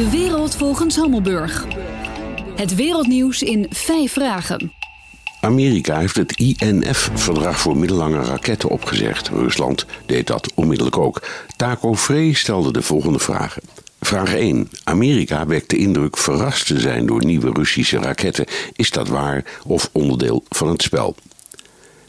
De wereld volgens Hammelburg. Het wereldnieuws in vijf vragen. Amerika heeft het INF-verdrag voor middellange raketten opgezegd. Rusland deed dat onmiddellijk ook. Taco Frey stelde de volgende vragen. Vraag 1. Amerika wekt de indruk verrast te zijn door nieuwe Russische raketten. Is dat waar of onderdeel van het spel?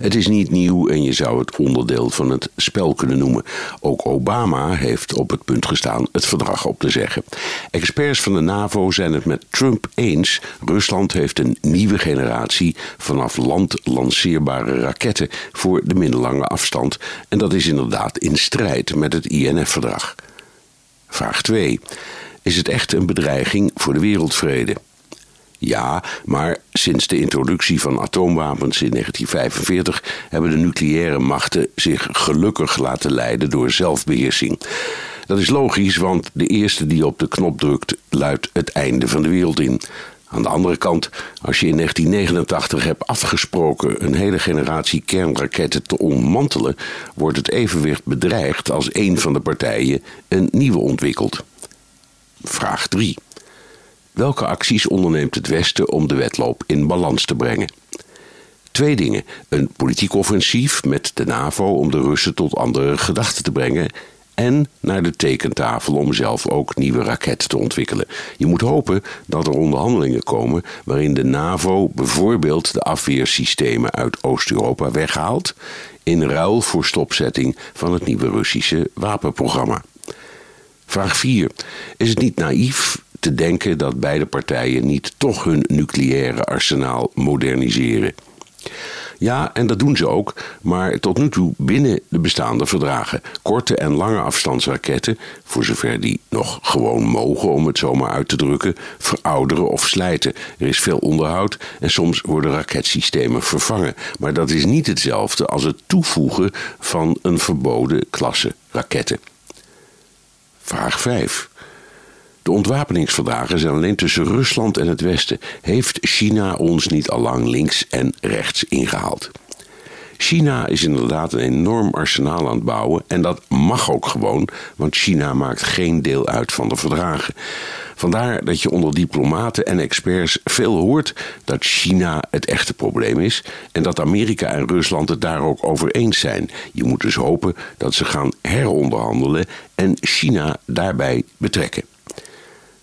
Het is niet nieuw en je zou het onderdeel van het spel kunnen noemen. Ook Obama heeft op het punt gestaan het verdrag op te zeggen. Experts van de NAVO zijn het met Trump eens. Rusland heeft een nieuwe generatie vanaf land lanceerbare raketten voor de middellange afstand. En dat is inderdaad in strijd met het INF-verdrag. Vraag 2. Is het echt een bedreiging voor de wereldvrede? Ja, maar sinds de introductie van atoomwapens in 1945 hebben de nucleaire machten zich gelukkig laten leiden door zelfbeheersing. Dat is logisch, want de eerste die op de knop drukt, luidt het einde van de wereld in. Aan de andere kant, als je in 1989 hebt afgesproken een hele generatie kernraketten te ontmantelen, wordt het evenwicht bedreigd als een van de partijen een nieuwe ontwikkelt. Vraag 3. Welke acties onderneemt het Westen om de wedloop in balans te brengen? Twee dingen. Een politiek offensief met de NAVO om de Russen tot andere gedachten te brengen. En naar de tekentafel om zelf ook nieuwe raketten te ontwikkelen. Je moet hopen dat er onderhandelingen komen waarin de NAVO bijvoorbeeld de afweersystemen uit Oost-Europa weghaalt. in ruil voor stopzetting van het nieuwe Russische wapenprogramma. Vraag 4. Is het niet naïef te denken dat beide partijen niet toch hun nucleaire arsenaal moderniseren. Ja, en dat doen ze ook, maar tot nu toe binnen de bestaande verdragen. Korte en lange afstandsraketten, voor zover die nog gewoon mogen om het zomaar uit te drukken, verouderen of slijten. Er is veel onderhoud en soms worden raketsystemen vervangen. Maar dat is niet hetzelfde als het toevoegen van een verboden klasse raketten. Vraag 5. De ontwapeningsverdragen zijn alleen tussen Rusland en het Westen. Heeft China ons niet allang links en rechts ingehaald? China is inderdaad een enorm arsenaal aan het bouwen en dat mag ook gewoon, want China maakt geen deel uit van de verdragen. Vandaar dat je onder diplomaten en experts veel hoort dat China het echte probleem is en dat Amerika en Rusland het daar ook over eens zijn. Je moet dus hopen dat ze gaan heronderhandelen en China daarbij betrekken.